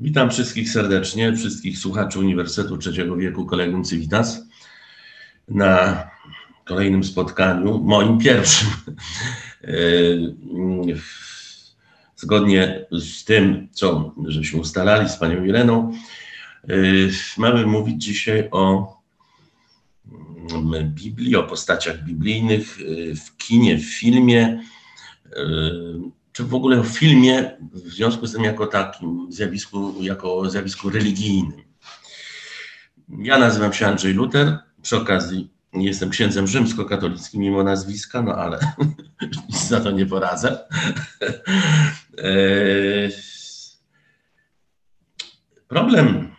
Witam wszystkich serdecznie, wszystkich słuchaczy Uniwersytetu Trzeciego Wieku Kolegium Civitas na kolejnym spotkaniu, moim pierwszym. E, zgodnie z tym, co żeśmy ustalali z panią Ireną, e, mamy mówić dzisiaj o mm, Biblii, o postaciach biblijnych e, w kinie, w filmie czy w ogóle w filmie w związku z tym jako takim zjawisku, jako zjawisku religijnym. Ja nazywam się Andrzej Luter, przy okazji jestem księdzem rzymskokatolickim mimo nazwiska, no ale za to nie poradzę. E, problem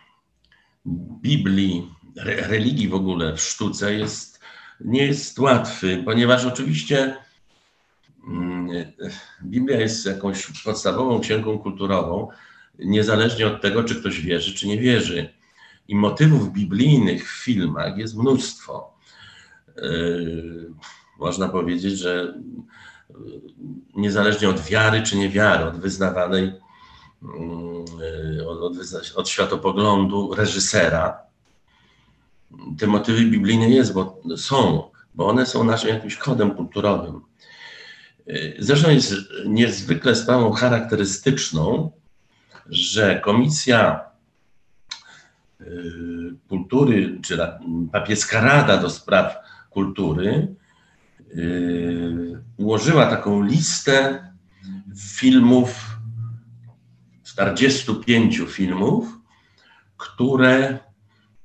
Biblii, religii w ogóle w sztuce jest, nie jest łatwy, ponieważ oczywiście Biblia jest jakąś podstawową księgą kulturową, niezależnie od tego, czy ktoś wierzy, czy nie wierzy. I motywów biblijnych w filmach jest mnóstwo. Yy, można powiedzieć, że niezależnie od wiary czy niewiary, od wyznawanej, yy, od, od światopoglądu reżysera, te motywy biblijne jest, bo są, bo one są naszym jakimś kodem kulturowym. Zresztą jest niezwykle sprawą charakterystyczną, że Komisja y, Kultury, czy Papieska Rada do Spraw Kultury y, ułożyła taką listę filmów, 45 filmów, które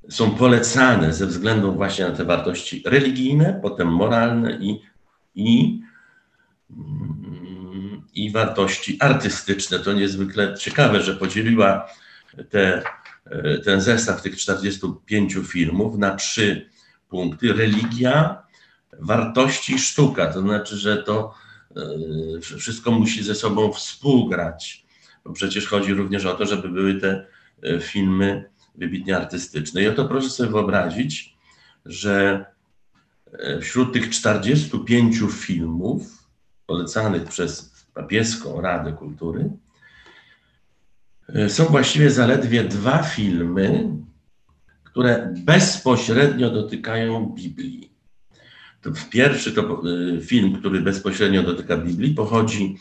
są polecane ze względu właśnie na te wartości religijne, potem moralne i, i i wartości artystyczne. To niezwykle ciekawe, że podzieliła te, ten zestaw tych 45 filmów na trzy punkty: religia, wartości, sztuka. To znaczy, że to e, wszystko musi ze sobą współgrać, bo przecież chodzi również o to, żeby były te e, filmy wybitnie artystyczne. I oto proszę sobie wyobrazić, że e, wśród tych 45 filmów polecanych przez papieską Radę Kultury, e, są właściwie zaledwie dwa filmy, które bezpośrednio dotykają Biblii. To pierwszy to e, film, który bezpośrednio dotyka Biblii, pochodzi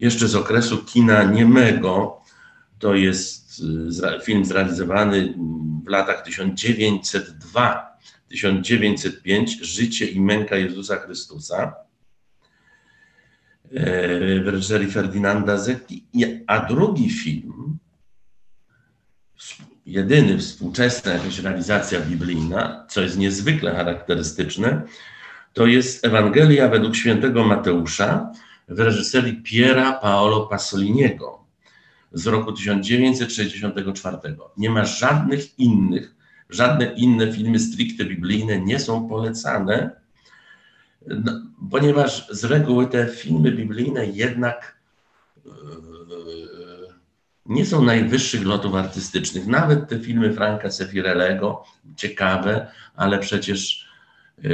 jeszcze z okresu kina niemego. To jest e, film zrealizowany w latach 1902-1905, Życie i męka Jezusa Chrystusa w reżyserii Ferdynanda Zetti, a drugi film, jedyny współczesna jakaś realizacja biblijna, co jest niezwykle charakterystyczne, to jest Ewangelia według świętego Mateusza w reżyserii Piera Paolo Pasoliniego z roku 1964. Nie ma żadnych innych, żadne inne filmy stricte biblijne nie są polecane no, ponieważ z reguły te filmy biblijne jednak e, nie są najwyższych lotów artystycznych. Nawet te filmy Franka Sefirelego, ciekawe, ale przecież e,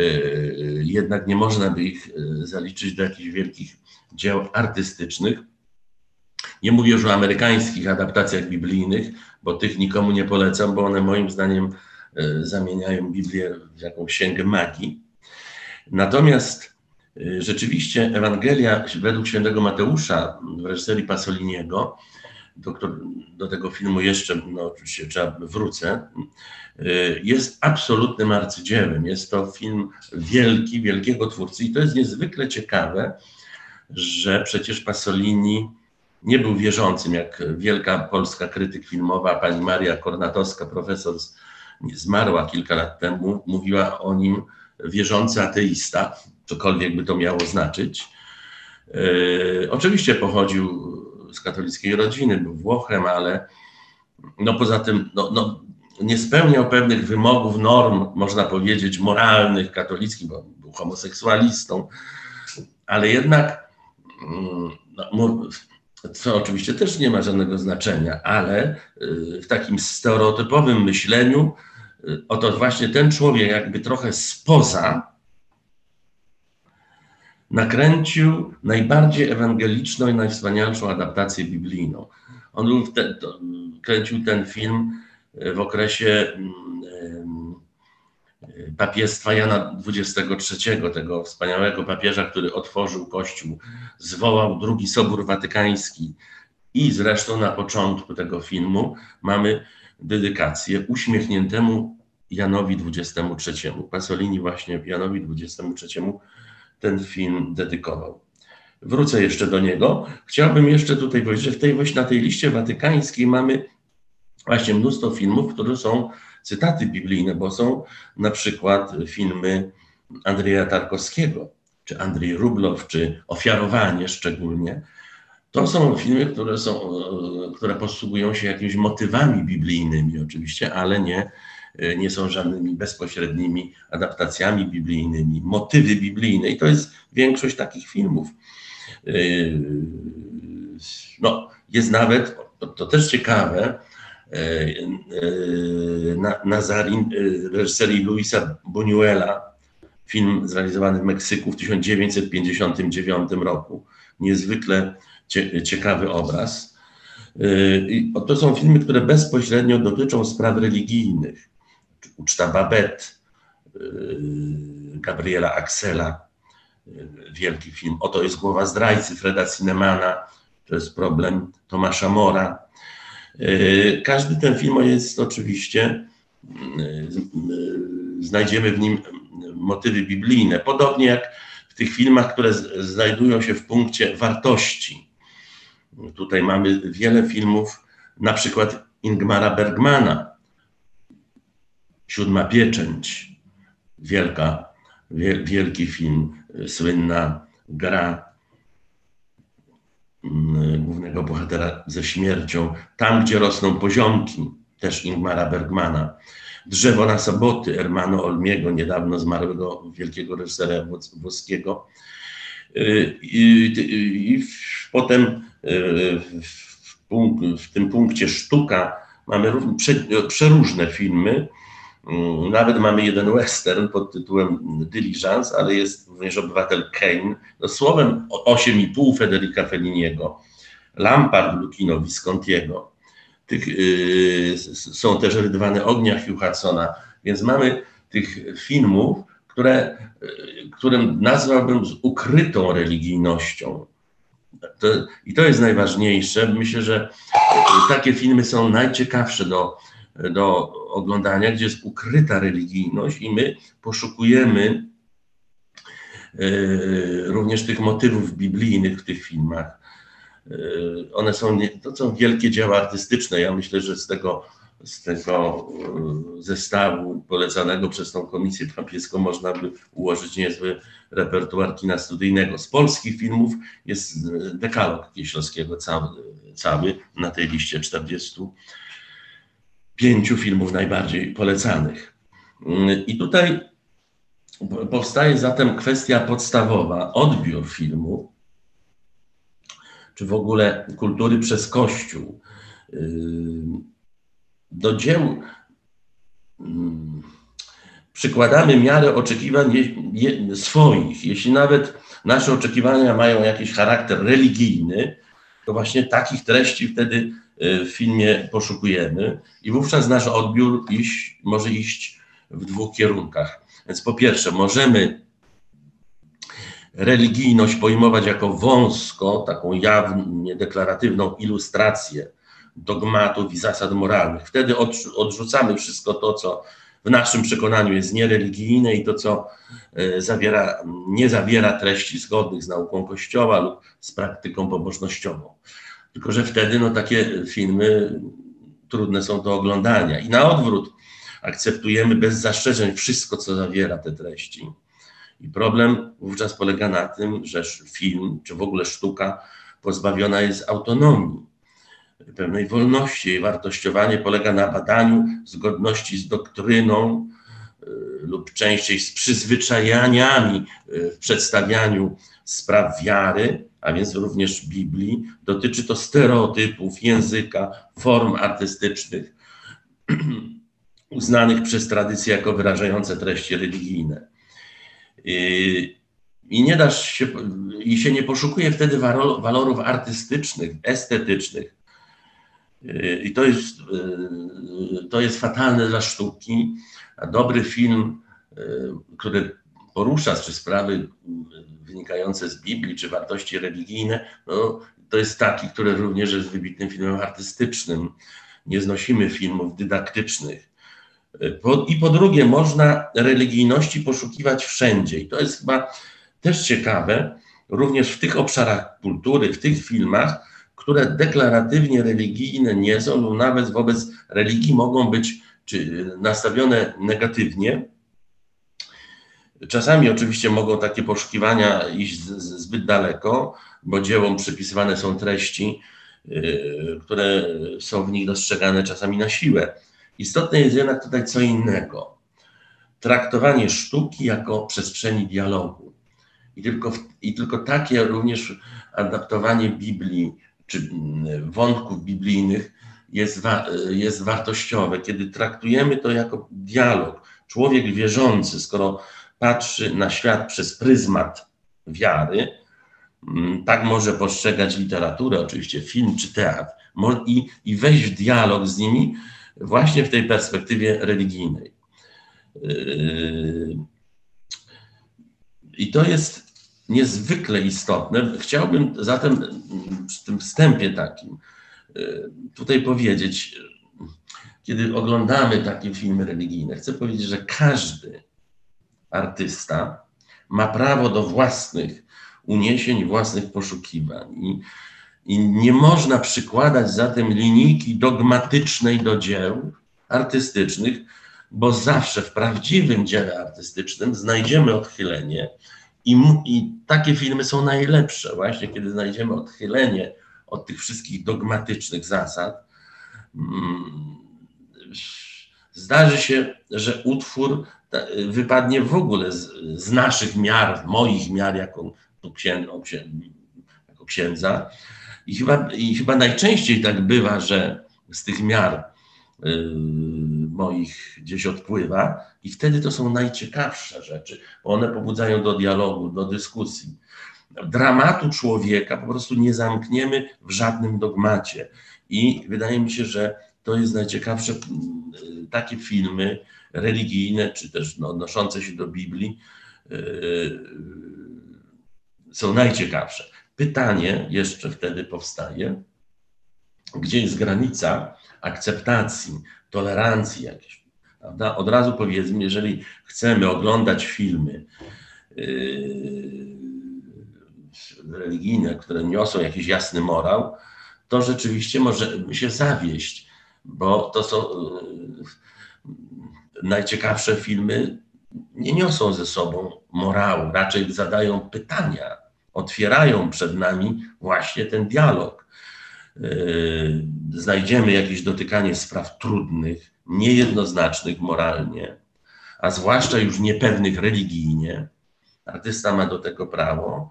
jednak nie można by ich e, zaliczyć do jakichś wielkich dzieł artystycznych. Nie mówię już o amerykańskich adaptacjach biblijnych, bo tych nikomu nie polecam, bo one moim zdaniem zamieniają Biblię w jakąś księgę magii. Natomiast y, rzeczywiście Ewangelia według świętego Mateusza w reżyserii Pasoliniego, do, do tego filmu jeszcze, no oczywiście trzeba wrócę, y, jest absolutnym arcydziełem. Jest to film wielki, wielkiego twórcy i to jest niezwykle ciekawe, że przecież Pasolini nie był wierzącym, jak wielka polska krytyk filmowa, pani Maria Kornatowska, profesor, zmarła kilka lat temu, mówiła o nim, wierzący ateista, cokolwiek by to miało znaczyć. E, oczywiście pochodził z katolickiej rodziny, był Włochem, ale no poza tym no, no, nie spełniał pewnych wymogów, norm, można powiedzieć, moralnych, katolickich, bo był homoseksualistą, ale jednak, mm, no, co oczywiście też nie ma żadnego znaczenia, ale y, w takim stereotypowym myśleniu oto właśnie ten człowiek jakby trochę spoza nakręcił najbardziej ewangeliczną i najwspanialszą adaptację biblijną. On te, to, kręcił ten film w okresie mm, papiestwa Jana XXIII, tego wspaniałego papieża, który otworzył Kościół, zwołał drugi Sobór Watykański i zresztą na początku tego mamy dedykację uśmiechniętemu Janowi XXIII. Pasolini właśnie Janowi XXIII ten film dedykował. Wrócę jeszcze do niego. Chciałbym jeszcze tutaj powiedzieć, że w tej, na tej liście watykańskiej mamy właśnie mnóstwo filmów, które są cytaty biblijne, bo są na przykład filmy Andrzeja Tarkowskiego, czy Andrzej Rublow, czy Ofiarowanie szczególnie. To są filmy, które, są, które posługują się jakimiś motywami biblijnymi oczywiście, ale nie, nie są żadnymi bezpośrednimi adaptacjami biblijnymi. Motywy biblijne i to jest większość takich filmów. No, jest nawet, to też ciekawe, E, e, Nazarin, e, reżyserii Luisa Buñuela, film zrealizowany w Meksyku w 1959 roku. Niezwykle ciekawy obraz. To są filmy, które bezpośrednio dotyczą spraw religijnych. Uczta Babet, Gabriela Axela, wielki film. Oto jest głowa zdrajcy Freda Cinemana, to jest problem Tomasza Mora. Każdy ten film jest oczywiście, znajdziemy w nim motywy biblijne, podobnie jak w tych filmach, które znajdują się w punkcie wartości. Tutaj mamy wiele filmów, na przykład Ingmara Bergmana, Siódma Pieczęć, wielka, wielki film, słynna gra Mm, głównego bohatera ze śmiercią. Tam, gdzie rosną poziomki, też Ingmara Bergmana. Drzewo na soboty Ermano Olmiego, niedawno zmarłego wielkiego reżysera włoskiego. Y, I, i, i potem w, punkt, w, tym punkcie sztuka mamy przeróżne filmy, Mm, nawet mamy jeden western pod tytułem Diligence, ale jest również obywatel Kane. No, słowem 8,5 Federica Felliniego, Lampard Lukino Viscontiego. Tych, yy, są też Rydwany Ognia Hugh Hudsona, więc mamy tych filmów, które, yy, którym nazwałbym z ukrytą religijnością. To, I to jest najważniejsze. Myślę, że takie filmy są najciekawsze do, do oglądania, gdzie jest ukryta religijność i my poszukujemy e, również tych motywów biblijnych w tych filmach. E, one są, to są wielkie dzieła artystyczne. Ja myślę, że z tego, z tego e, zestawu polecanego przez tą komisję papieską można by ułożyć niezły repertuar kina studyjnego. Z polskich filmów jest dekalog Kieślowskiego cały, cały na tej liście 40 pięciu filmów najbardziej polecanych. I tutaj powstaje zatem kwestia podstawowa, odbiór filmu, czy w ogóle kultury przez Kościół. Do dzieł przykładamy miarę oczekiwań swoich. Jeśli nawet nasze oczekiwania mają jakiś charakter religijny, to właśnie takich treści wtedy Y, w filmie poszukujemy i wówczas nasz odbiór iść, może iść w dwóch kierunkach. Więc po pierwsze, możemy religijność pojmować jako wąsko, taką jawnie deklaratywną ilustrację dogmatów i zasad moralnych. Wtedy odrzucamy wszystko to, co w naszym przekonaniu jest niereligijne i to, co y, zawiera, nie zawiera treści zgodnych z nauką Kościoła lub z praktyką pobożnościową. Tylko, że wtedy no, takie filmy trudne są do oglądania. I na odwrót akceptujemy bez zastrzeżeń wszystko, co zawiera te treści. I problem wówczas polega na tym, że film, czy w ogóle sztuka pozbawiona jest autonomii, pewnej wolności. Jej wartościowanie polega na badaniu zgodności z doktryną y, lub częściej z przyzwyczajaniami y, w przedstawianiu spraw wiary, a więc również Biblii. Dotyczy to stereotypów, języka, form artystycznych uznanych przez tradycję jako wyrażające treści religijne. i nie dasz się, i się nie poszukuje wtedy walorów artystycznych, estetycznych. Y, I to jest, y, to jest fatalne dla sztuki. A dobry film, y, który porusza czy sprawy wynikające z Biblii, czy wartości religijne, no, to jest taki, który również jest wybitnym filmem artystycznym. Nie znosimy filmów dydaktycznych. I po drugie, można religijności poszukiwać wszędzie. I to jest chyba też ciekawe, również w tych obszarach kultury, w tych filmach, które deklaratywnie religijne nie są, lub nawet wobec religii mogą być nastawione negatywnie. Czasami oczywiście mogą takie poszukiwania iść zbyt daleko, bo dziełom przypisywane są treści, y, które są w nich dostrzegane czasami na siłę. Istotne jest jednak tutaj co innego. Traktowanie sztuki jako przestrzeni dialogu. I tylko, I tylko takie również adaptowanie Biblii czy mm, wątków biblijnych jest, wa jest wartościowe, kiedy traktujemy to jako dialog. Człowiek wierzący, skoro patrzy na świat przez pryzmat wiary, mm, tak może postrzegać literaturę, oczywiście film czy teatr, i, i wejść w dialog z nimi właśnie w tej perspektywie religijnej. Yy, I to jest niezwykle istotne. Chciałbym zatem przy tym wstępie takim y, tutaj powiedzieć, kiedy oglądamy takie filmy religijne, chcę powiedzieć, że każdy artysta ma prawo do własnych uniesień, własnych poszukiwań. I, I nie można przykładać zatem linijki dogmatycznej do dzieł artystycznych, bo zawsze w prawdziwym dziele artystycznym znajdziemy odchylenie, i, I takie filmy są najlepsze, właśnie kiedy znajdziemy odchylenie od tych wszystkich dogmatycznych zasad. Mm, zdarzy się, że utwór wypadnie w ogóle z, z naszych miar, moich miar jako, jako księdza. I chyba, I chyba najczęściej tak bywa, że z tych miar moich gdzieś odpływa i wtedy to są najciekawsze rzeczy, bo one pobudzają do dialogu, do dyskusji. Dramatu człowieka po prostu nie zamkniemy w żadnym dogmacie i wydaje mi się, że to jest najciekawsze, y, takie filmy religijne, czy też no, odnoszące się do Biblii, yy, są najciekawsze. Pytanie jeszcze wtedy powstaje, gdzie jest granica akceptacji, tolerancji jakiejś. Prawda? Od razu powiedzmy, jeżeli chcemy oglądać filmy yy, religijne, które niosą jakiś jasny morał, to rzeczywiście możemy się zawieść, bo to są yy, najciekawsze filmy, nie niosą ze sobą morału, raczej zadają pytania, otwierają przed nami właśnie ten dialog. Yy, znajdziemy jakieś dotykanie spraw trudnych, niejednoznacznych moralnie, a zwłaszcza już niepewnych religijnie. Artysta ma do tego prawo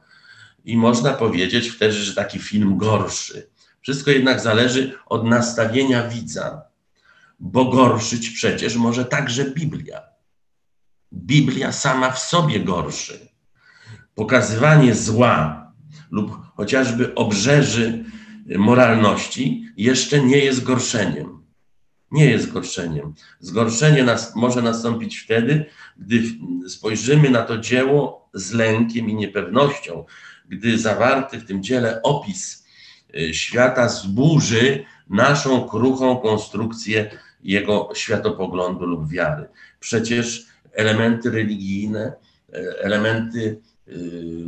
i można powiedzieć wtedy, że taki film gorszy. Wszystko jednak zależy od nastawienia widza, bo gorszyć przecież może także Biblia. Biblia sama w sobie gorszy. Pokazywanie zła lub chociażby obrzeży moralności jeszcze nie jest gorszeniem. Nie jest gorszeniem. Zgorszenie nas, może nastąpić wtedy, gdy spojrzymy na to dzieło z lękiem i niepewnością, gdy zawarty w tym dziele opis y, świata zburzy naszą kruchą konstrukcję jego światopoglądu lub wiary. Przecież elementy religijne, e, elementy y,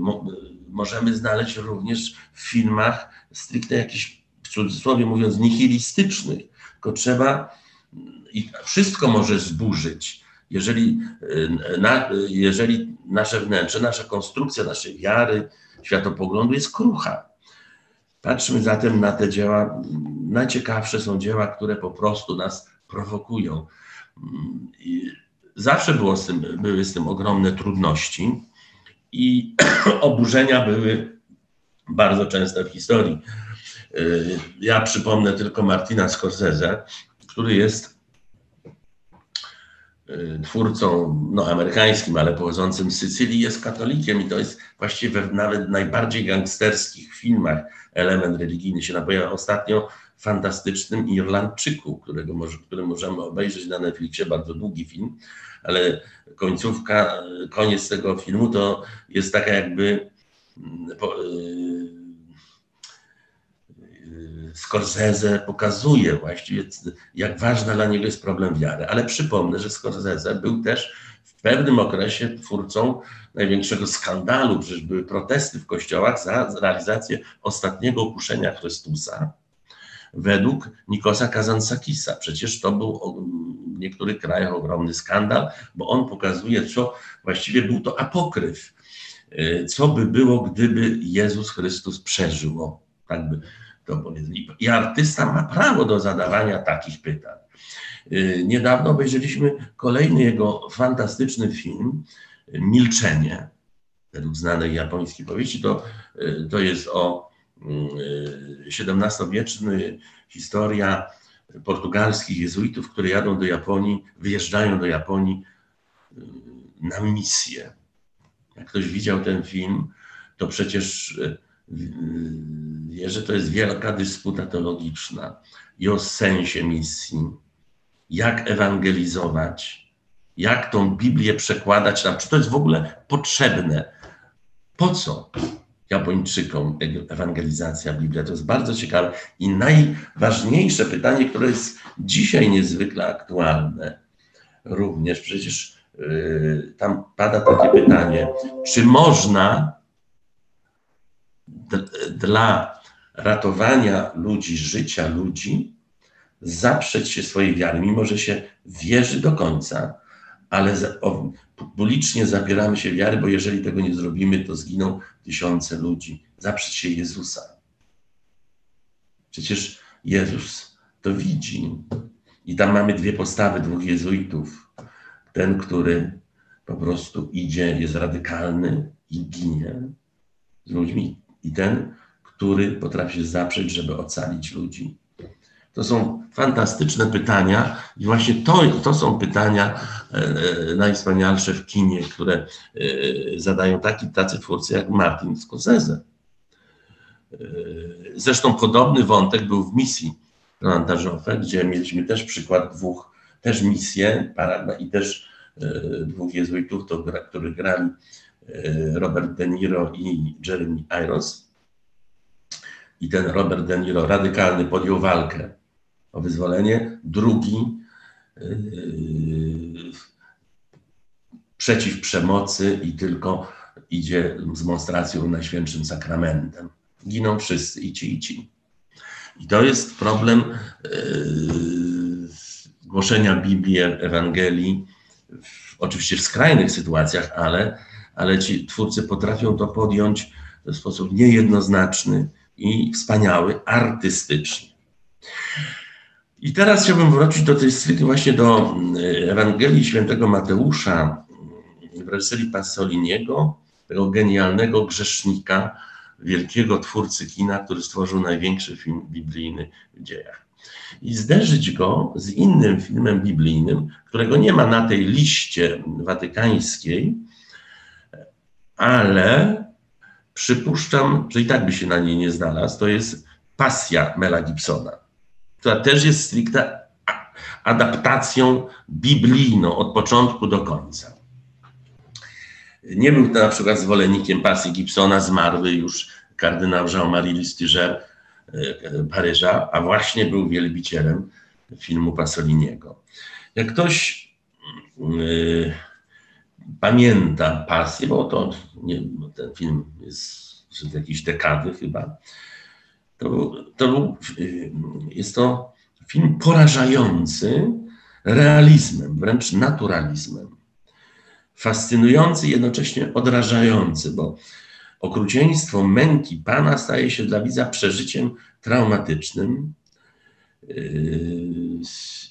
możemy znaleźć również w filmach stricte jakichś, w cudzysłowie mówiąc, nihilistycznych, tylko trzeba i wszystko może zburzyć, jeżeli, e, na, jeżeli nasze wnętrze, nasza konstrukcja naszej wiary, światopoglądu jest krucha. Patrzmy zatem na te dzieła. Najciekawsze są dzieła, które po prostu nas prowokują. I zawsze było z tym, były z tym ogromne trudności i oburzenia były bardzo częste w historii. Y, ja przypomnę tylko Martina Scorsese, który jest y, twórcą no, amerykańskim, ale pochodzącym z Sycylii, jest katolikiem i to jest właściwie nawet w najbardziej gangsterskich filmach element religijny się napojawia. Ostatnio fantastycznym Irlandczyku, którego może, który możemy obejrzeć na Netflixie, bardzo długi film, ale końcówka, koniec tego filmu to jest taka jakby y, Scorsese pokazuje właściwie, jak ważny dla niego jest problem wiary. Ale przypomnę, że Scorsese był też w pewnym okresie twórcą największego skandalu. Przecież były protesty w kościołach za realizację ostatniego okuszenia Chrystusa według Nikosa Kazansakisa. Przecież to był w niektórych krajach ogromny skandal, bo on pokazuje, co właściwie był to apokryf. Y, co by było, gdyby Jezus Chrystus przeżył? Tak by to powiedzmy. I artysta ma prawo do zadawania takich pytań. Y, niedawno obejrzeliśmy kolejny jego fantastyczny film, Milczenie, według znanej japońskiej powieści. To, y, to jest o XVII-wieczny y, historia portugalskich jezuitów, które jadą do Japonii, wyjeżdżają do Japonii na misję. Jak ktoś widział ten film, to przecież wie, że to jest wielka dysputa teologiczna i o sensie misji, jak ewangelizować, jak tą Biblię przekładać na, czy to jest w ogóle potrzebne. Po co Japończykom ewangelizacja Biblia? To jest bardzo ciekawe. I najważniejsze pytanie, które jest dzisiaj niezwykle aktualne, również przecież tam pada takie pytanie, czy można dla ratowania ludzi, życia ludzi, zaprzeć się swojej wiary, mimo że się wierzy do końca, ale publicznie zabieramy się wiary, bo jeżeli tego nie zrobimy, to zginą tysiące ludzi. Zaprzeć się Jezusa. Przecież Jezus to widzi. I tam mamy dwie postawy, dwóch jezuitów. Ten, który po prostu idzie, jest radykalny i ginie z ludźmi i ten, który potrafi się zaprzeć, żeby ocalić ludzi. To są fantastyczne pytania i właśnie to, to są pytania e, e najwspanialsze w kinie, które e, zadają taki, tacy twórcy jak Martin Scorsese. Zresztą podobny wątek był w misji Rolanda gdzie mieliśmy też przykład dwóch, też misje i też e, dwóch jezuitów, to, których grali E, Robert De Niro i Jeremy Irons. I ten Robert De Niro radykalny podjął walkę o wyzwolenie. Drugi yy, przeciw przemocy i tylko idzie z demonstracją Najświętszym Sakramentem. Giną wszyscy, i ci, i ci. I to jest problem yy, głoszenia Biblii, Ewangelii, w, oczywiście w skrajnych sytuacjach, ale ale ci twórcy potrafią to podjąć w sposób niejednoznaczny i wspaniały, artystyczny. I teraz chciałbym wrócić do tej stricte właśnie do mm, Ewangelii Świętego Mateusza w reżyserii Pasoliniego, tego genialnego grzesznika, wielkiego twórcy kina, który stworzył największy film biblijny w dziejach. I zderzyć go z innym filmem biblijnym, którego nie ma na tej liście watykańskiej, ale przypuszczam, że i tak by się na niej nie znalazł, to jest Pasja Mela Gibsona, która też jest stricte adaptacją biblijną od początku do końca. Nie był to na przykład zwolennikiem pasji Gibsona, zmarły już kardynał Jean-Marie Listiger Paryża, a właśnie był wielbicielem filmu Pasoliniego. Jak ktoś yy, pamięta pasję, bo to nie, ten film jest z jakiejś dekady chyba. To, to był, y, jest to film porażający realizmem, wręcz naturalizmem. Fascynujący, jednocześnie odrażający, bo okrucieństwo męki Pana staje się dla widza przeżyciem traumatycznym. Y,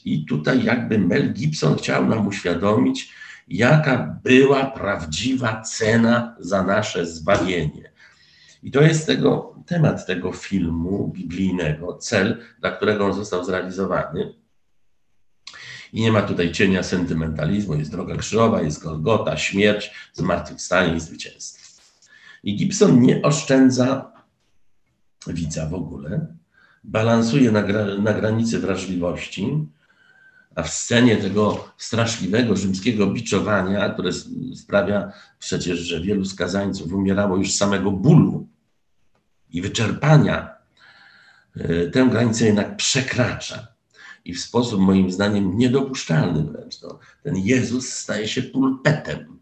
I tutaj jakby Mel Gibson chciał nam uświadomić, jaka była prawdziwa cena za nasze zbawienie. I to jest tego, temat tego filmu biblijnego, cel, dla którego on został zrealizowany. I nie ma tutaj cienia sentymentalizmu, jest droga krzyżowa, jest Golgota, śmierć, zmartwychwstanie i zwycięstwo. I Gibson nie oszczędza widza w ogóle, balansuje na, gra, na granicy wrażliwości, a w scenie tego straszliwego rzymskiego biczowania, które sprawia przecież, że wielu skazańców umierało już z samego bólu i wyczerpania, e, tę granicę jednak przekracza. I w sposób moim zdaniem niedopuszczalny wręcz. No, ten Jezus staje się pulpetem.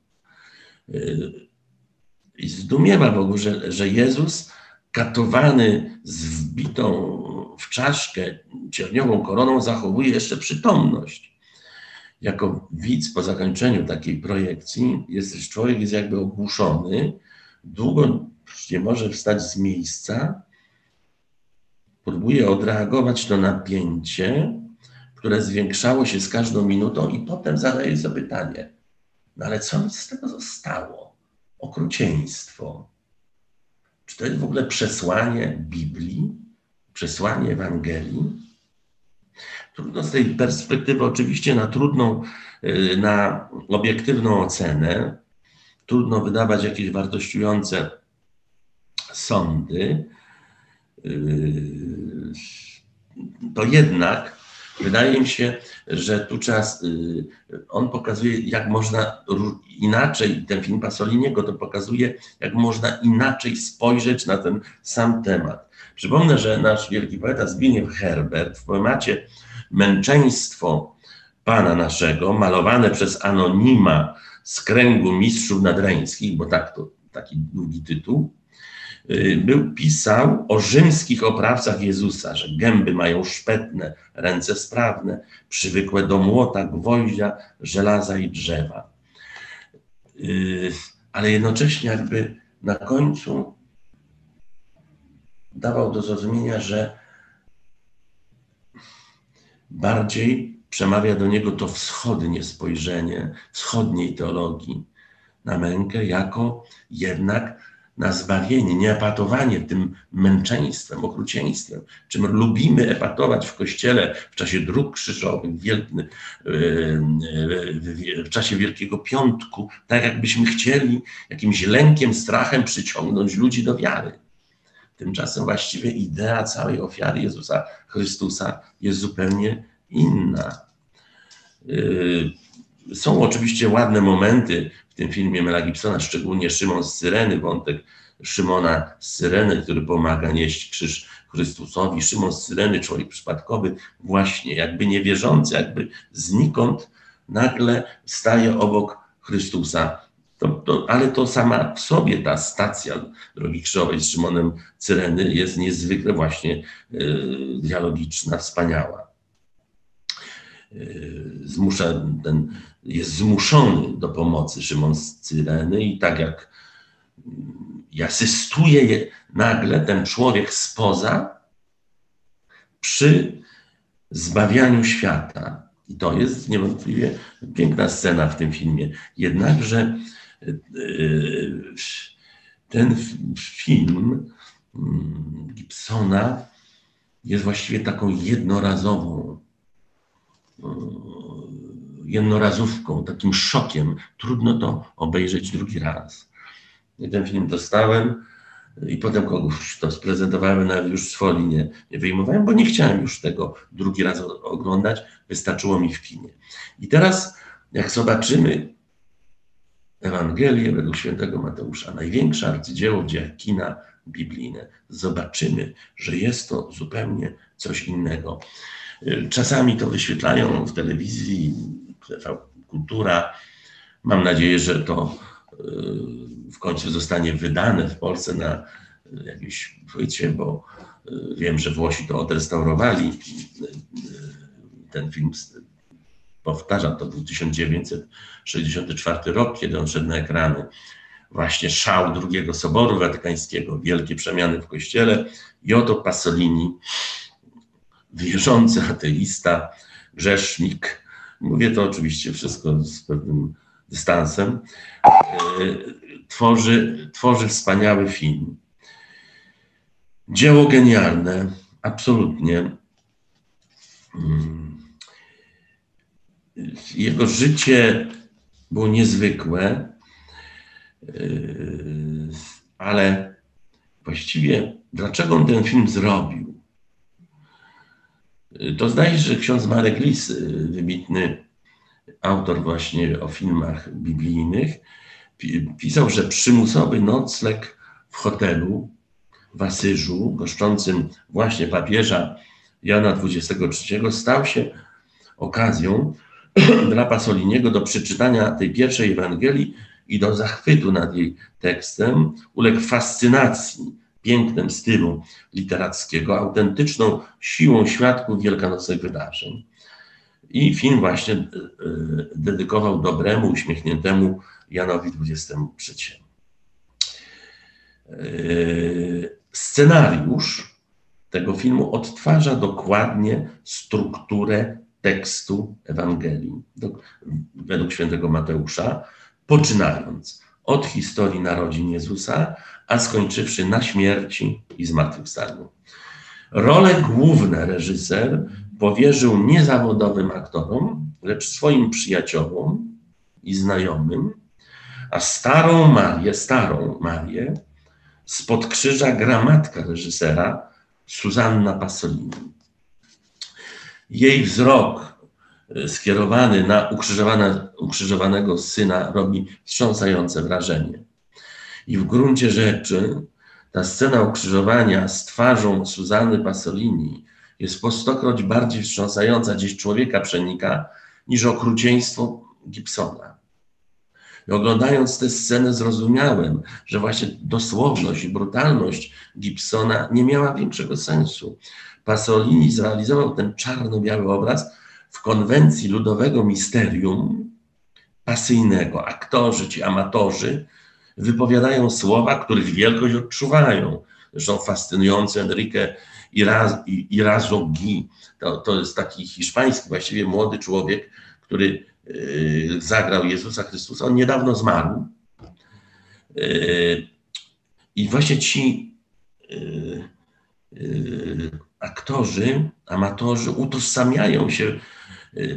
I zdumiewa ogóle, że, że Jezus katowany z wbitą w czaszkę cierniową koroną zachowuje jeszcze przytomność. Jako widz po zakończeniu takiej projekcji jesteś człowiek jest jakby ogłuszony, długo nie może wstać z miejsca, próbuje odreagować to napięcie, które zwiększało się z każdą minutą i potem zadaje sobie pytanie, no ale co mi z tego zostało? Okrucieństwo. Czy to jest w ogóle przesłanie Biblii? przesłanie Ewangelii. Trudno z tej perspektywy, oczywiście, na trudną, y, na obiektywną ocenę, trudno wydawać jakieś wartościujące sądy, y, to jednak wydaje mi się, że tu czas, y, on pokazuje, jak można inaczej, ten film Pasoliniego to pokazuje, jak można inaczej spojrzeć na ten sam temat. Przypomnę, że nasz wielki poeta Zbigniew Herbert w poemacie Męczeństwo Pana naszego, malowane przez anonima z kręgu mistrzów nadreńskich, bo tak to taki długi tytuł, był, pisał o rzymskich oprawcach Jezusa, że gęby mają szpetne, ręce sprawne, przywykłe do młota, gwoździa, żelaza i drzewa. Y, ale jednocześnie jakby na końcu dawał do zrozumienia, że bardziej przemawia do niego to wschodnie spojrzenie, wschodniej teologii na mękę, jako jednak na zbawienie, nie epatowanie tym męczeństwem, okrucieństwem, czym lubimy epatować w kościele w czasie dróg krzyżowych, w czasie Wielkiego Piątku, tak jakbyśmy chcieli jakimś lękiem, strachem przyciągnąć ludzi do wiary. Tymczasem właściwie idea całej ofiary Jezusa Chrystusa jest zupełnie inna. Yy, są oczywiście ładne momenty w tym filmie Mela Gibsona, szczególnie Szymon z Syreny, wątek Szymona z Syreny, który pomaga nieść krzyż Chrystusowi. Szymon z Syreny, człowiek przypadkowy, właśnie jakby niewierzący, jakby znikąd nagle staje obok Chrystusa to, to, ale to sama w sobie ta stacja Drogi Krzyżowej z Szymonem Cyreny jest niezwykle właśnie y, dialogiczna, wspaniała. Y, zmusza, ten, jest zmuszony do pomocy Szymon z Cyreny i tak jak y, asystuje nagle ten człowiek spoza przy zbawianiu świata. I to jest niewątpliwie piękna scena w tym filmie. Jednakże ten film mm, Gibsona jest właściwie taką jednorazową, e, jednorazówką, takim szokiem. Trudno to obejrzeć drugi raz. I ten film dostałem i potem kogoś to sprezentowałem, nawet już z folii nie, nie wyjmowałem, bo nie chciałem już tego drugi raz oglądać, wystarczyło mi w kinie. I teraz, jak zobaczymy Ewangelię według świętego Mateusza, największe arcydzieło w dziejach kina biblijne, zobaczymy, że jest to zupełnie coś innego. Czasami to wyświetlają w telewizji, Kultura. Mam nadzieję, że to e, w końcu zostanie wydane w Polsce na jakimś płycie, bo e, wiem, że Włosi to odrestaurowali. E, ten film powtarzam, to był 1964 rok, kiedy on szedł na ekrany. Właśnie szał drugiego Soboru Watykańskiego, wielkie przemiany w Kościele i oto Pasolini, wierzący ateista, grzesznik, mówię to oczywiście wszystko z pewnym dystansem, e, tworzy, tworzy wspaniały film. Dzieło genialne, absolutnie. Hmm jego życie było niezwykłe, ale właściwie dlaczego on ten film zrobił? To zdaje się, że ksiądz Marek Lis, wybitny autor właśnie o filmach biblijnych, pisał, że przymusowy nocleg w hotelu w Asyżu, goszczącym właśnie papieża Jana XXIII, stał się okazją dla Pasoliniego do przeczytania tej pierwszej Ewangelii i do zachwytu nad jej tekstem, uległ fascynacji pięknem stylu literackiego, autentyczną siłą świadków wielkanocnych wydarzeń. I film właśnie e, dedykował dobremu, uśmiechniętemu Janowi XXIII. E, scenariusz tego filmu odtwarza dokładnie strukturę tekstu Ewangelii według świętego Mateusza, poczynając od historii narodzin Jezusa, a skończywszy na śmierci i zmartwychwstaniu. Role główne reżyser powierzył niezawodowym aktorom, lecz swoim przyjaciołom i znajomym, a starą Marię, starą Marię, spod krzyża gramatka reżysera Suzanna Pasolini. Jej wzrok skierowany na ukrzyżowanego syna robi wstrząsające wrażenie. I w gruncie rzeczy ta scena ukrzyżowania z twarzą Suzanny Pasolini jest po stokroć bardziej wstrząsająca, gdzieś człowieka przenika, niż okrucieństwo Gibsona. I oglądając tę scenę zrozumiałem, że właśnie dosłowność i brutalność Gibsona nie miała większego sensu. Pasolini zrealizował ten czarno-biały obraz w konwencji ludowego misterium pasyjnego. Aktorzy, ci amatorzy wypowiadają słowa, których wielkość odczuwają. Zresztą fascynujący Enrique Irazogui, to, to jest taki hiszpański, właściwie młody człowiek, który y, zagrał Jezusa Chrystusa. On niedawno zmarł. Y, I właśnie ci y, aktorzy, amatorzy utożsamiają się,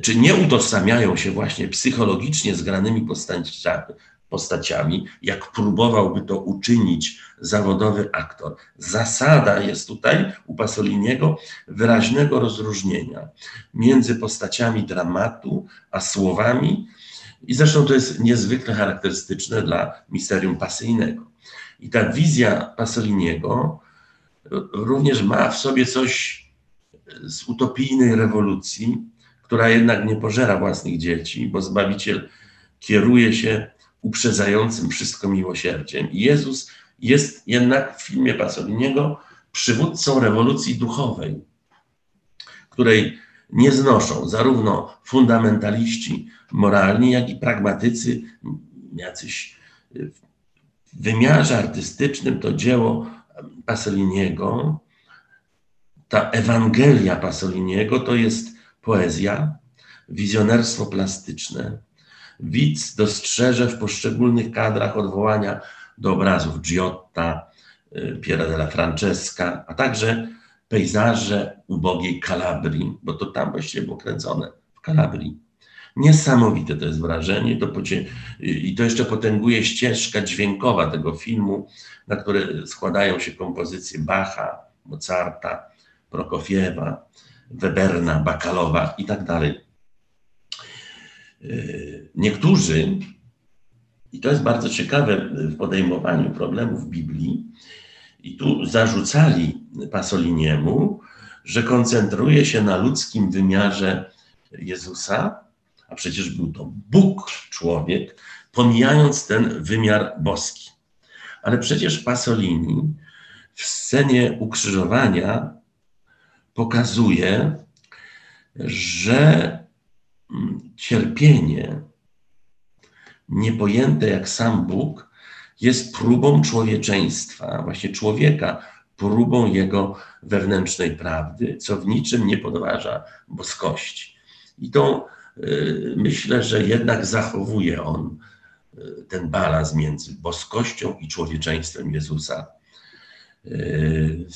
czy nie utożsamiają się właśnie psychologicznie z granymi postaciami, postaciami, jak próbowałby to uczynić zawodowy aktor. Zasada jest tutaj u Pasoliniego wyraźnego rozróżnienia między postaciami dramatu a słowami, i zresztą to jest niezwykle charakterystyczne dla misterium pasyjnego. I ta wizja Pasoliniego również ma w sobie coś z utopijnej rewolucji, która jednak nie pożera własnych dzieci, bo Zbawiciel kieruje się uprzedzającym wszystko miłosierdziem. Jezus jest jednak w filmie Pasoliniego przywódcą rewolucji duchowej, której nie znoszą zarówno fundamentaliści moralni, jak i pragmatycy, jacyś w wymiarze artystycznym to dzieło Pasoliniego, ta Ewangelia Pasoliniego to jest poezja, wizjonerstwo plastyczne, widz dostrzeże w poszczególnych kadrach odwołania do obrazów Giotta, y, Piera della Francesca, a także pejzaże ubogiej Kalabrii, bo to tam właściwie było kręcone, w Kalabrii. Niesamowite to jest wrażenie to pocie... i to jeszcze potęguje ścieżka dźwiękowa tego filmu, na które składają się kompozycje Bacha, Mozarta, Prokofiewa, Weberna, Bakalowa i tak dalej. Y, niektórzy, i to jest bardzo ciekawe w podejmowaniu problemów Biblii, i tu zarzucali Pasoliniemu, że koncentruje się na ludzkim wymiarze Jezusa, a przecież był to Bóg, człowiek, pomijając ten wymiar boski. Ale przecież Pasolini w scenie ukrzyżowania pokazuje, że cierpienie, niepojęte jak sam Bóg, jest próbą człowieczeństwa, właśnie człowieka, próbą jego wewnętrznej prawdy, co w niczym nie podważa boskości. I to y, myślę, że jednak zachowuje on y, ten balans między boskością i człowieczeństwem Jezusa. Y,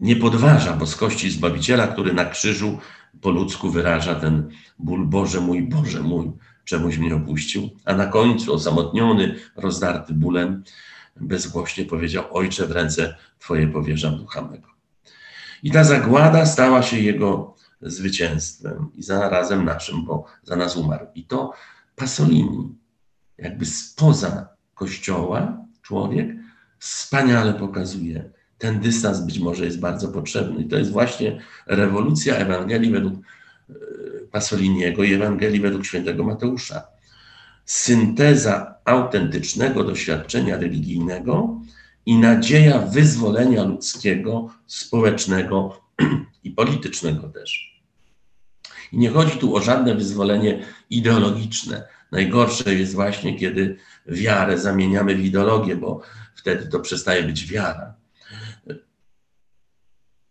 nie podważa boskości Zbawiciela, który na krzyżu po ludzku wyraża ten ból Boże mój, Boże mój, czemuś mnie opuścił, a na końcu osamotniony, rozdarty bólem, bezgłośnie powiedział: Ojcze, w ręce Twoje powierzam ducha mego. I ta zagłada stała się jego zwycięstwem i zarazem naszym, bo za nas umarł. I to Pasolini, jakby spoza kościoła, człowiek wspaniale pokazuje. Ten dystans być może jest bardzo potrzebny. I to jest właśnie rewolucja Ewangelii według e, Pasoliniego i Ewangelii według świętego Mateusza. Synteza autentycznego doświadczenia religijnego i nadzieja wyzwolenia ludzkiego, społecznego i politycznego też. I nie chodzi tu o żadne wyzwolenie ideologiczne. Najgorsze jest właśnie, kiedy wiarę zamieniamy w ideologię, bo wtedy to przestaje być wiara.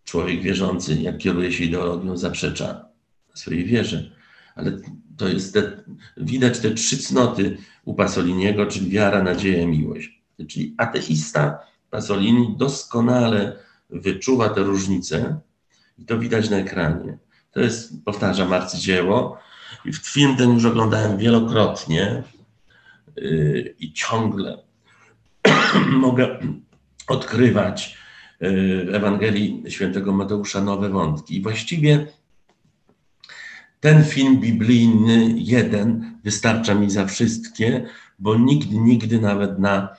Człowiek wierzący, jak kieruje się ideologią, zaprzecza swojej wierze. Ale to jest te, widać te trzy cnoty u Pasoliniego, czyli wiara, nadzieja, miłość. Czyli ateista Pasolini doskonale wyczuwa te różnice i to widać na ekranie. To jest, powtarzam, arcydzieło. I film ten już oglądałem wielokrotnie yy, i ciągle mogę odkrywać Ewangelii Świętego Mateusza nowe wątki. I właściwie ten film biblijny, jeden, wystarcza mi za wszystkie, bo nikt nigdy nawet na,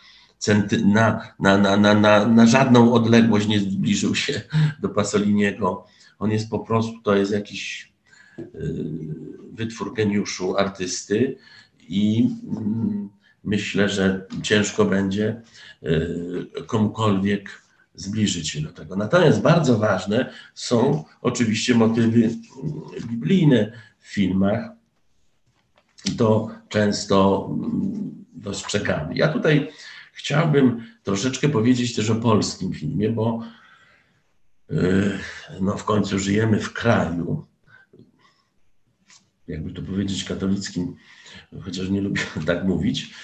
na, na, na, na, na żadną odległość nie zbliżył się do Pasoliniego. On jest po prostu, to jest jakiś y, wytwór geniuszu artysty i mm, myślę, że ciężko będzie y, komukolwiek zbliżyć się do tego. Natomiast bardzo ważne są oczywiście motywy biblijne w filmach. To często mm, dostrzegamy. Ja tutaj chciałbym troszeczkę powiedzieć też o polskim filmie, bo yy, no w końcu żyjemy w kraju, jakby to powiedzieć, katolickim, chociaż nie lubię tak mówić,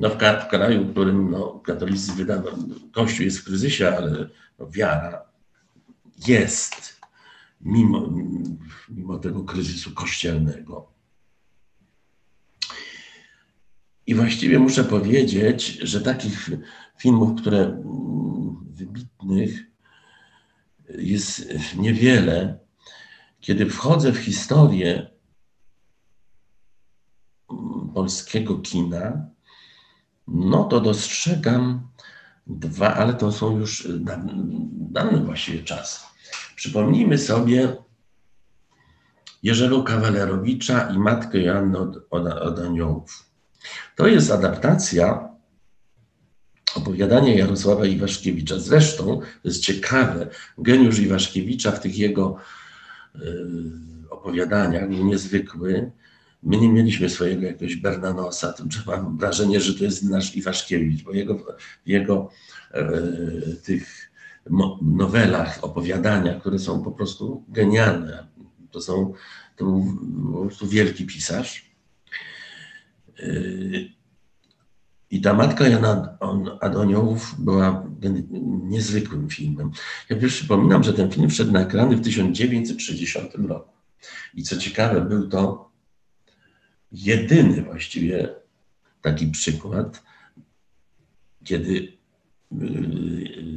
no w, kraju, w którym no, katolicy wydawał, Kościół jest w kryzysie, ale no, wiara jest mimo, mimo tego kryzysu kościelnego. I właściwie muszę powiedzieć, że takich filmów, które mm, wybitnych jest niewiele. Kiedy wchodzę w historię polskiego kina, no to dostrzegam dwa, ale to są już dany właściwie czas. Przypomnijmy sobie Jerzego Kawalerowicza i matkę Joannę od, od, od Aniołów. To jest adaptacja opowiadania Jarosława Iwaszkiewicza. Zresztą to jest ciekawe, geniusz Iwaszkiewicza w tych jego y, opowiadaniach niezwykły. My nie mieliśmy swojego jakiegoś Bernanosa, że mam wrażenie, że to jest nasz Iwaszkiewicz, bo jego, jego e, tych nowelach, opowiadania, które są po prostu genialne. To są to był po prostu wielki pisarz. E, I ta matka Jana Adoniołów była niezwykłym filmem. Ja przypominam, że ten film wszedł na ekrany w 1960 roku. I co ciekawe, był to jedyny właściwie taki przykład, kiedy yy,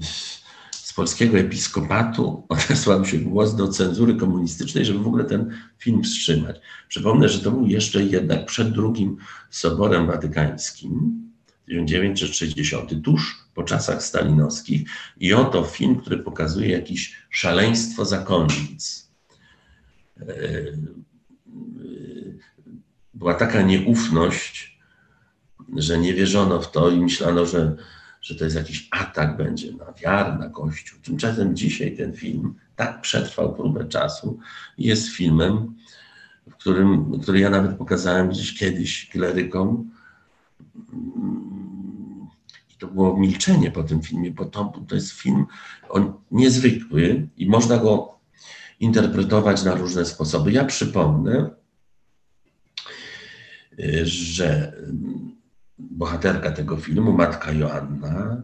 z polskiego episkopatu odesłał się głos do cenzury komunistycznej, żeby w ogóle ten film wstrzymać. Przypomnę, że to był jeszcze jednak przed drugim Soborem Watykańskim, 1960, tuż po czasach stalinowskich. I oto film, który pokazuje jakieś szaleństwo zakonnic yy, była taka nieufność, że nie wierzono w to i myślano, że, że to jest jakiś atak będzie na wiarę, na Kościół. Tymczasem dzisiaj ten film tak przetrwał próbę czasu i jest filmem, w którym, który ja nawet pokazałem gdzieś kiedyś klerykom. I to było milczenie po tym filmie, bo to, to jest film on niezwykły i można go interpretować na różne sposoby. Ja przypomnę, że bohaterka tego filmu, matka Joanna,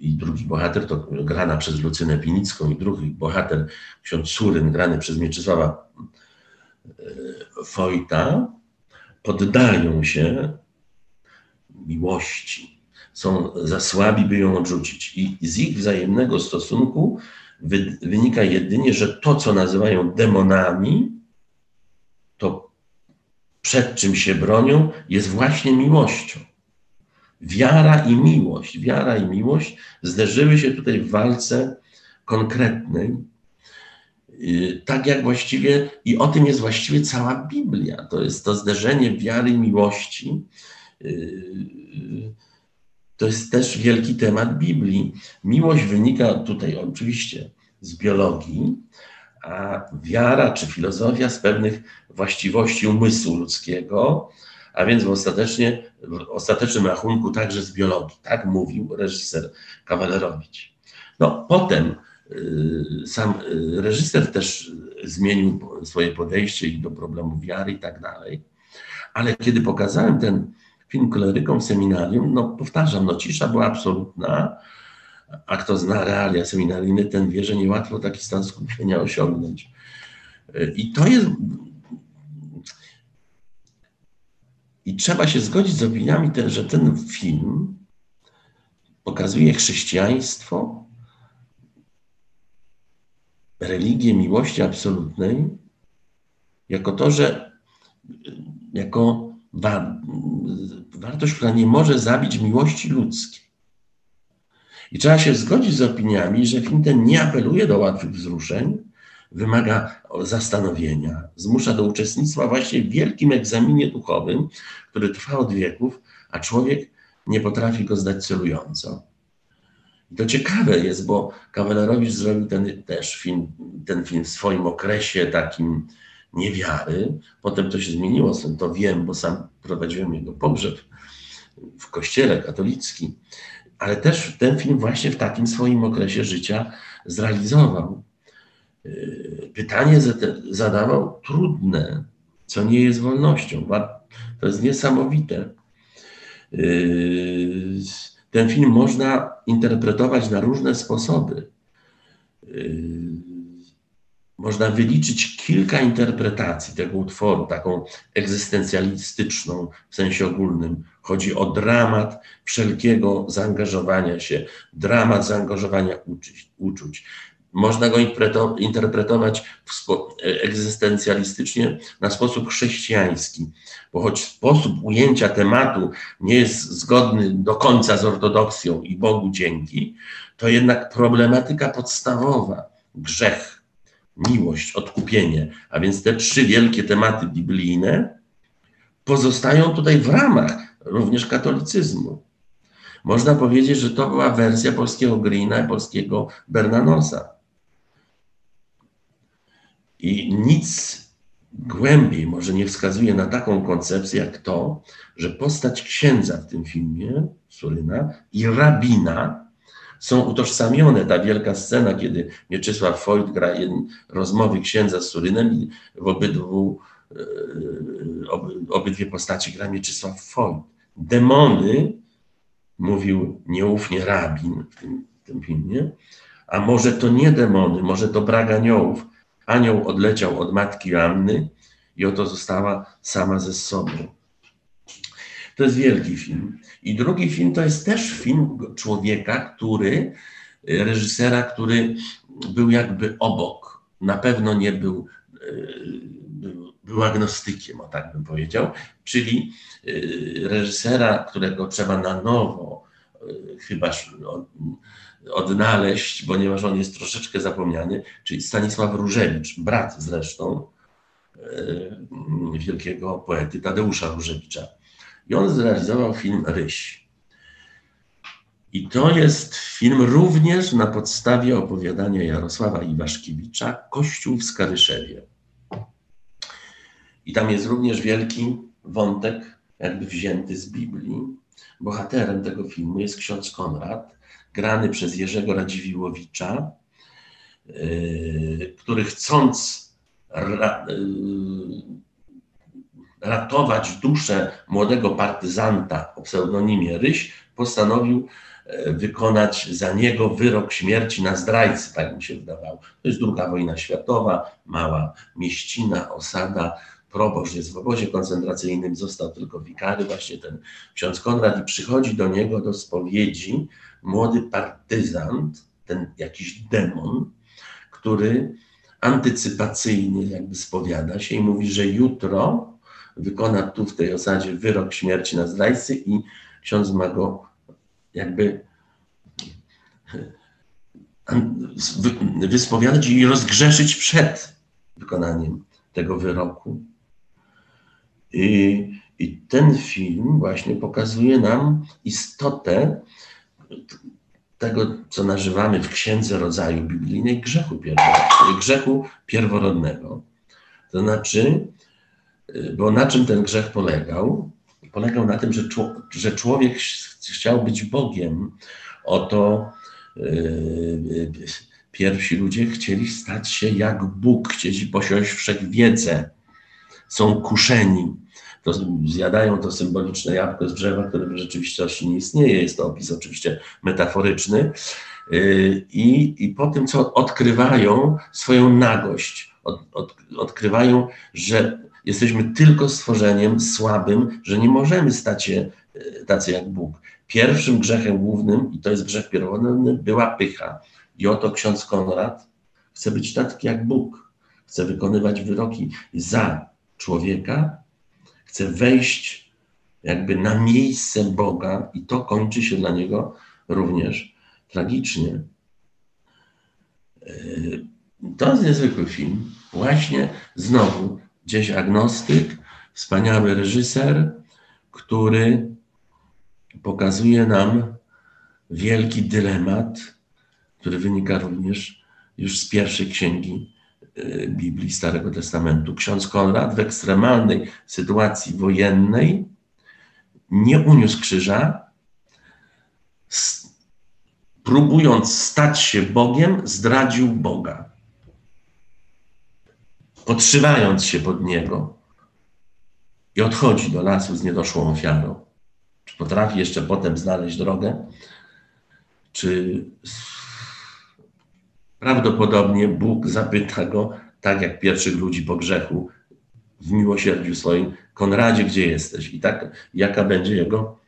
i drugi bohater to grana przez Lucynę Pinicką i drugi bohater, ksiądz Suryn, grany przez Mieczysława e, Wojta, poddają się miłości. Są za słabi, by ją odrzucić. I z ich wzajemnego stosunku wy, wynika jedynie, że to, co nazywają demonami, to przed czym się bronią, jest właśnie miłością. Wiara i miłość, wiara i miłość zderzyły się tutaj w walce konkretnej, y, tak jak właściwie, i o tym jest właściwie cała Biblia. To jest to zderzenie wiary i miłości. Y, to jest też wielki temat Biblii. Miłość wynika tutaj oczywiście z biologii, a wiara czy filozofia z pewnych właściwości umysłu ludzkiego, a więc ostatecznie, w ostatecznym rachunku także z biologii. Tak mówił reżyser Kawalerowicz. No, potem y, sam y, reżyser też zmienił swoje podejście i do problemu wiary i tak dalej. Ale kiedy pokazałem ten film klerykom w seminarium, no powtarzam, no cisza była absolutna, a kto zna realia seminaryjne, ten wie, że niełatwo taki stan skupienia osiągnąć. I to jest I trzeba się zgodzić z opiniami, te, że ten film pokazuje chrześcijaństwo, religię miłości absolutnej, jako to, że jako wa wartość, która nie może zabić miłości ludzkiej. I trzeba się zgodzić z opiniami, że ten nie apeluje do łatwych wzruszeń, wymaga zastanowienia, zmusza do uczestnictwa właśnie w wielkim egzaminie duchowym, który trwa od wieków, a człowiek nie potrafi go zdać celująco. I to ciekawe jest, bo Kawalerowicz zrobił ten też film, ten film w swoim okresie takim niewiary. Potem to się zmieniło, to wiem, bo sam prowadziłem jego pogrzeb w kościele katolickim. Ale też ten film właśnie w takim swoim okresie życia zrealizował. Y, pytanie zadawał trudne, co nie jest wolnością. To jest niesamowite. Y, ten film można interpretować na różne sposoby. Można wyliczyć kilka interpretacji tego utworu, taką egzystencjalistyczną w sensie ogólnym. Chodzi o dramat wszelkiego zaangażowania się, dramat zaangażowania uczuć. Można go interpretować egzystencjalistycznie na sposób chrześcijański, bo choć sposób ujęcia tematu nie jest zgodny do końca z ortodoksją i Bogu dzięki, to jednak problematyka podstawowa, grzech, miłość, odkupienie, a więc te trzy wielkie tematy biblijne pozostają tutaj w ramach również katolicyzmu. Można powiedzieć, że to była wersja polskiego Greena i polskiego Bernanosa. I nic głębiej może nie wskazuje na taką koncepcję, jak to, że postać księdza w tym filmie, Suryna, i rabina są utożsamione. Ta wielka scena, kiedy Mieczysław Foyt gra rozmowy księdza z Surynem i w obydwu, e, ob, obydwie postaci gra Mieczysław Foyt. Demony, mówił nieufnie rabin w tym, w tym filmie, a może to nie demony, może to brak aniołów, Anioł odleciał od matki Anny i oto została sama ze sobą. To jest wielki film. I drugi film to jest też film człowieka, który, reżysera, który był jakby obok. Na pewno nie był, był, był agnostykiem, o tak bym powiedział, czyli y, reżysera, którego trzeba na nowo, y, chyba odnaleźć, ponieważ on jest troszeczkę zapomniany, czyli Stanisław Różewicz, brat zresztą wielkiego poety Tadeusza Różewicza. I on zrealizował film Ryś. I to jest film również na podstawie opowiadania Jarosława Iwaszkiewicza Kościół w Skaryszewie. I tam jest również wielki wątek, jakby wzięty z Biblii. Bohaterem tego filmu jest ksiądz Konrad, grany przez Jerzego Radziwiłowicza, yy, który chcąc yy, ratować duszę młodego partyzanta o pseudonimie Ryś, postanowił e, wykonać za niego wyrok śmierci na zdrajcy, tak mi się wydawało. To jest druga wojna światowa, mała mieścina, osada, proboszcz jest w obozie koncentracyjnym, został tylko wikary, właśnie ten ksiądz Konrad i przychodzi do niego do spowiedzi młody partyzant, ten jakiś demon, który antycypacyjnie jakby spowiada się i mówi, że jutro wykona tu w tej osadzie wyrok śmierci na zdrajcy i ksiądz ma go jakby wyspowiadać i rozgrzeszyć przed wykonaniem tego wyroku. I, I, ten film właśnie pokazuje nam istotę tego, co nazywamy w Księdze Rodzaju Biblijnej grzechu pierworodnego. Grzechu pierworodnego. To znaczy, bo na czym ten grzech polegał? Polegał na tym, że, człowiek chciał być Bogiem. Oto yy, pierwsi ludzie chcieli stać się jak Bóg, chcieli posiąść wszechwiedzę. Są kuszeni to zjadają to symboliczne jabłko z drzewa, które w rzeczywistości nie istnieje. Jest to opis oczywiście metaforyczny. Y, I, i po tym, co odkrywają swoją nagość, od, od, odkrywają, że jesteśmy tylko stworzeniem słabym, że nie możemy stać się y, tacy jak Bóg. Pierwszym grzechem głównym, i to jest grzech pierwotny, była pycha. I oto ksiądz Konrad chce być taki jak Bóg. Chce wykonywać wyroki za człowieka, chce wejść jakby na miejsce Boga i to kończy się dla niego również tragicznie. E, to jest niezwykły film. Właśnie znowu gdzieś agnostyk, wspaniały reżyser, który pokazuje nam wielki dylemat, który wynika również już z pierwszej księgi Y, Biblii Starego Testamentu. Ksiądz Konrad w ekstremalnej sytuacji wojennej nie uniósł krzyża, próbując stać się Bogiem, zdradził Boga. Podszywając się pod Niego i odchodzi do lasu z niedoszłą ofiarą. Czy potrafi jeszcze potem znaleźć drogę? Czy Prawdopodobnie Bóg zapyta go, tak jak pierwszych ludzi po grzechu, w miłosierdziu swoim, Konradzie, gdzie jesteś? I tak, jaka będzie jego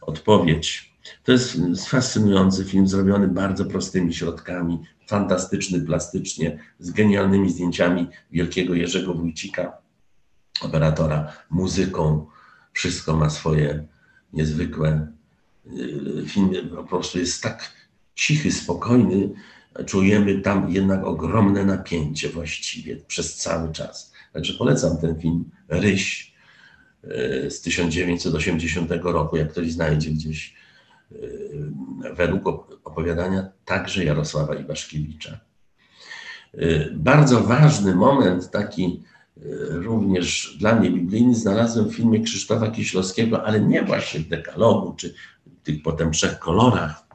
odpowiedź. To jest fascynujący film, zrobiony bardzo prostymi środkami, fantastyczny plastycznie, z genialnymi zdjęciami wielkiego Jerzego Wójcika, operatora, muzyką. Wszystko ma swoje niezwykłe. Y, film po prostu jest tak cichy, spokojny, czujemy tam jednak ogromne napięcie właściwie przez cały czas. Także polecam ten film Ryś e, z 1980 roku, jak ktoś znajdzie gdzieś według opowiadania także Jarosława Iwaszkiewicza. E, bardzo ważny moment, taki również dla mnie biblijny, znalazłem w filmie Krzysztofa Kieślowskiego, ale nie właśnie w dekalogu, czy w tych potem trzech kolorach,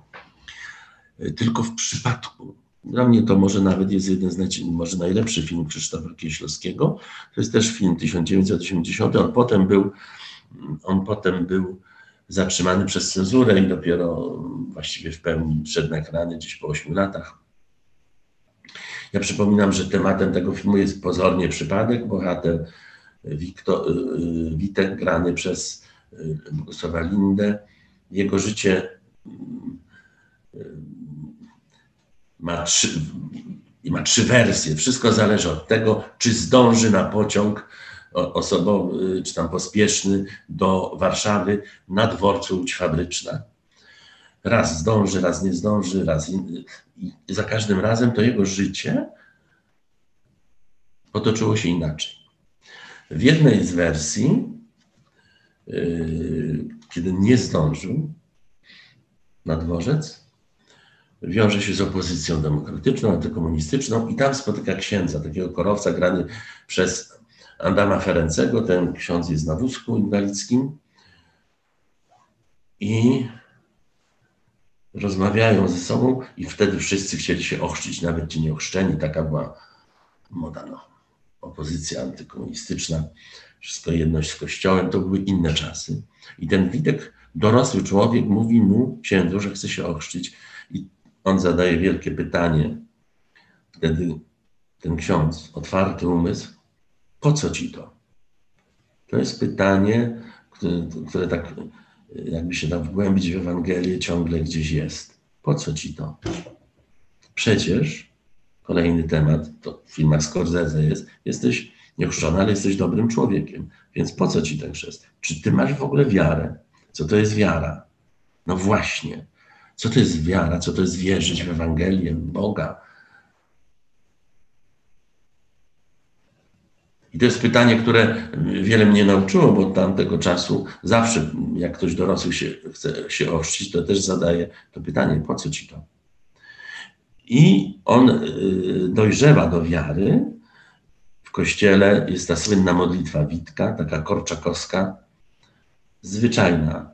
tylko w przypadku. Dla mnie to może nawet jest jeden z może najlepszy film Krzysztofa Kieślowskiego. To jest też film 1980. On potem był, on potem był zatrzymany przez cenzurę i dopiero właściwie w pełni wszedł na ekrany gdzieś po 8 latach. Ja przypominam, że tematem tego filmu jest pozornie przypadek. Bohater Wiktor, y, Witek grany przez y, Bogusława Lindę. Jego życie y, ma trzy, ma trzy wersje. Wszystko zależy od tego, czy zdąży na pociąg osobowy, czy tam pospieszny do Warszawy na dworcu Łódź Fabryczna. Raz zdąży, raz nie zdąży, raz in... i za każdym razem to jego życie potoczyło się inaczej. W jednej z wersji, yy, kiedy nie zdążył na dworzec, wiąże się z opozycją demokratyczną, antykomunistyczną i tam spotyka księdza, takiego korowca grany przez Andama Ferencego. Ten ksiądz jest na wózku inwalidzkim i rozmawiają ze sobą i wtedy wszyscy chcieli się ochrzcić, nawet ci nieochrzczeni. Taka była moda, no, opozycja antykomunistyczna. wszystko jedność z Kościołem, to były inne czasy. I ten Witek, dorosły człowiek, mówi mu, księdzu, że chce się ochrzcić. I on zadaje wielkie pytanie. Wtedy ten ksiądz, otwarty umysł, po co ci to? To jest pytanie, które, które tak jakby się tam wgłębić w Ewangelię, ciągle gdzieś jest. Po co ci to? Przecież, kolejny temat, to w filmach Scorsese jest, jesteś nieuchrzczony, ale jesteś dobrym człowiekiem. Więc po co ci ten chrzest? Czy ty masz w ogóle wiarę? Co to jest wiara? No właśnie. Co to jest wiara? Co to jest wierzyć w Ewangelię, Boga? I to jest pytanie, które wiele mnie nauczyło, bo od tamtego czasu zawsze, jak ktoś dorosły się chce się ochrzcić, to też zadaje to pytanie, po co ci to? I on y, dojrzewa do wiary. W kościele jest ta słynna modlitwa Witka, taka korczakowska, zwyczajna,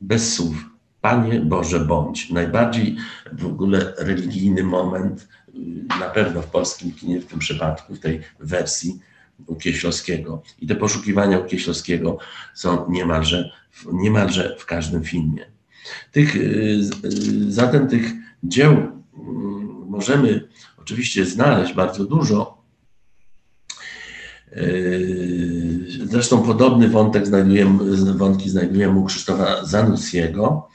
bez słów. Panie Boże, bądź. Najbardziej w ogóle religijny moment, y, na pewno w polskim kinie w tym przypadku, w tej wersji u Kieślowskiego. I te poszukiwania u Kieślowskiego są niemalże, niemalże w każdym filmie. Tych, y, zatem tych dzieł mm, możemy oczywiście znaleźć bardzo dużo. Zresztą podobny wątek znajdujemy, wątki znajdujemy u Krzysztofa Zanussiego.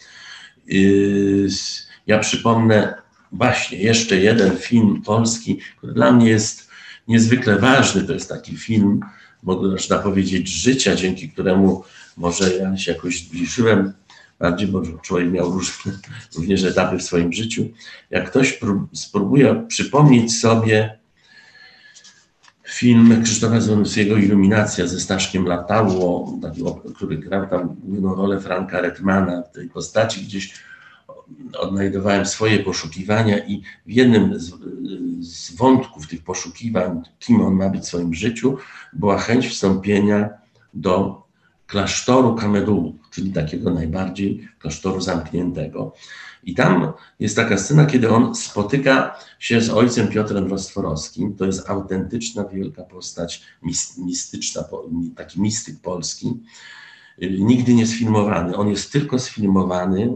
Ja przypomnę właśnie jeszcze jeden film polski, który dla mnie jest niezwykle ważny. To jest taki film, można powiedzieć, życia, dzięki któremu może ja się jakoś zbliżyłem bardziej, bo człowiek miał różne również etapy w swoim życiu. Jak ktoś spróbuje przypomnieć sobie film Krzysztofa Zanussiego Iluminacja ze Staszkiem Latało, który grał tam główną rolę Franka Redmana w tej postaci, gdzieś odnajdowałem swoje poszukiwania i w jednym z, z, wątków tych poszukiwań, kim on ma być w swoim życiu, była chęć wstąpienia do klasztoru Kamerunów, czyli takiego najbardziej klasztoru zamkniętego. I tam jest taka scena, kiedy on spotyka się z ojcem Piotrem Rostworowskim. To jest autentyczna, wielka postać, mistyczna, taki mistyk polski. Nigdy nie sfilmowany. On jest tylko sfilmowany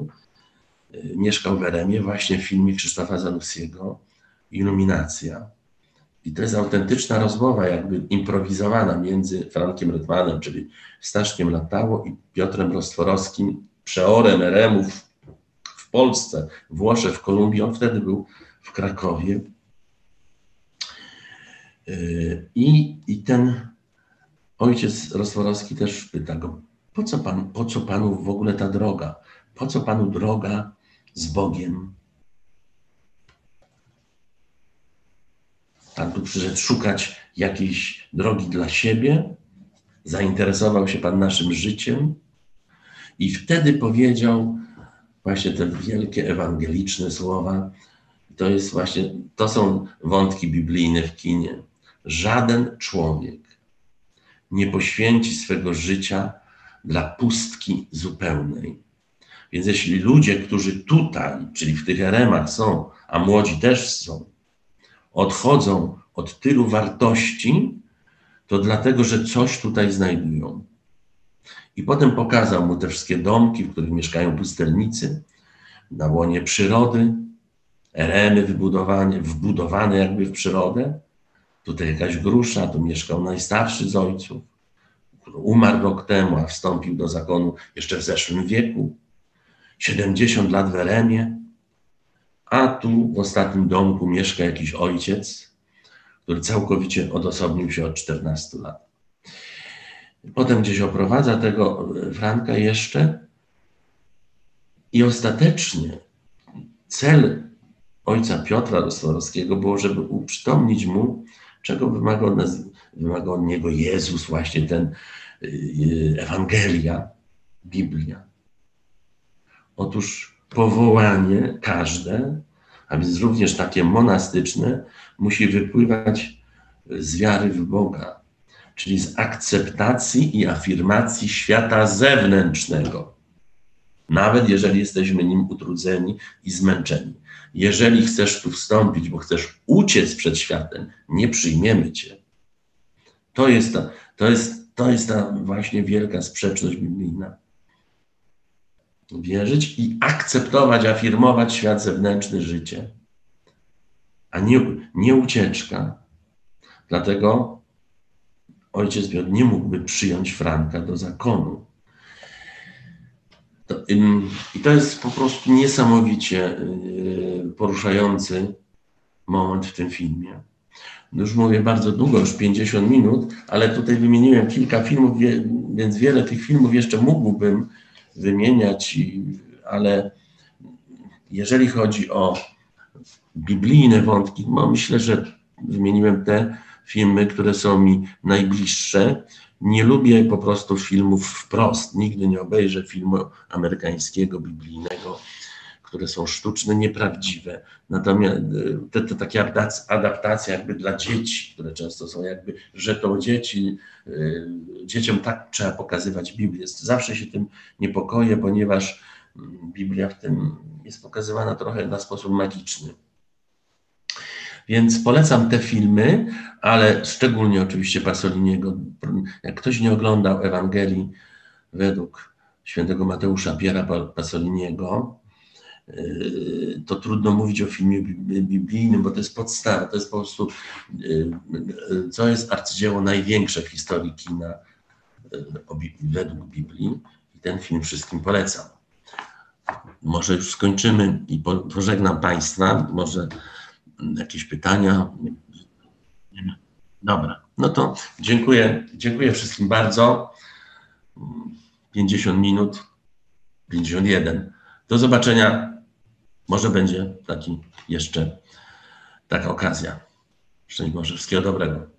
mieszkał w Eremie właśnie w filmie Krzysztofa Zanussiego Iluminacja. I to jest autentyczna rozmowa, jakby improwizowana między Frankiem Rydwanem, czyli Staszkiem Latało i Piotrem Rostworowskim, przeorem Eremów w Polsce, Włoszech, w Kolumbii. On wtedy był w Krakowie. I, i ten ojciec Rostworowski też pyta go, po co, pan, po co panu w ogóle ta droga? Po co panu droga z Bogiem. Pan tu przyszedł szukać jakiejś drogi dla siebie, zainteresował się Pan naszym życiem i wtedy powiedział właśnie te wielkie ewangeliczne słowa. To jest właśnie, to są wątki biblijne w kinie. Żaden człowiek nie poświęci swego życia dla pustki zupełnej. Więc jeśli ludzie, którzy tutaj, czyli w tych eremach są, a młodzi też są, odchodzą od tylu wartości, to dlatego, że coś tutaj znajdują. I potem pokazał mu te wszystkie domki, w których mieszkają pustelnicy, na łonie przyrody, eremy wybudowane, wbudowane jakby w przyrodę. Tutaj jakaś grusza, tu mieszkał najstarszy z ojców, który umarł rok temu, a wstąpił do zakonu jeszcze w zeszłym wieku. 70 lat w Eremie, a tu w ostatnim domku mieszka jakiś ojciec, który całkowicie odosobnił się od 14 lat. Potem gdzieś oprowadza tego Franka jeszcze i ostatecznie cel ojca Piotra Rostworowskiego było, żeby uprzytomnić mu, czego wymaga od, nas, od niego Jezus, właśnie ten y, Ewangelia, Biblia. Otóż powołanie każde, a więc również takie monastyczne, musi wypływać z wiary w Boga, czyli z akceptacji i afirmacji świata zewnętrznego, nawet jeżeli jesteśmy nim utrudzeni i zmęczeni. Jeżeli chcesz tu wstąpić, bo chcesz uciec przed światem, nie przyjmiemy cię. To jest, to jest To jest ta właśnie wielka sprzeczność biblijna. Wierzyć i akceptować, afirmować świat zewnętrzny, życie, a nie, nie ucieczka. Dlatego ojciec Piotr nie mógłby przyjąć Franka do zakonu. To, I to jest po prostu niesamowicie y, poruszający moment w tym filmie. Już mówię bardzo długo, już 50 minut, ale tutaj wymieniłem kilka filmów, więc wiele tych filmów jeszcze mógłbym wymieniać, ale jeżeli chodzi o biblijne wątki, no myślę, że wymieniłem te filmy, które są mi najbliższe. Nie lubię po prostu filmów wprost. Nigdy nie obejrzę filmu amerykańskiego, biblijnego, które są sztuczne, nieprawdziwe. Natomiast e, te, te takie adaptacje jakby dla dzieci, które często są jakby rzeczą dzieci, yy, dzieciom tak trzeba pokazywać Biblię. Zawsze się tym niepokoję, ponieważ mm, Biblia w tym jest pokazywana trochę na sposób magiczny. Więc polecam te filmy, ale szczególnie oczywiście Pasoliniego. Jak ktoś nie oglądał Ewangelii według świętego Mateusza Piera Pasoliniego, to trudno mówić o filmie biblijnym, bo to jest podstawa, to jest po prostu, yy, co jest arcydzieło największe w historii kina yy, według Biblii i ten film wszystkim polecam. Może już skończymy i pożegnam Państwa, może jakieś pytania? Dobra, no to dziękuję, dziękuję wszystkim bardzo. 50 minut, 51. Do zobaczenia. Może będzie taki jeszcze taka okazja. Szczęść Boże, wszystkiego dobrego.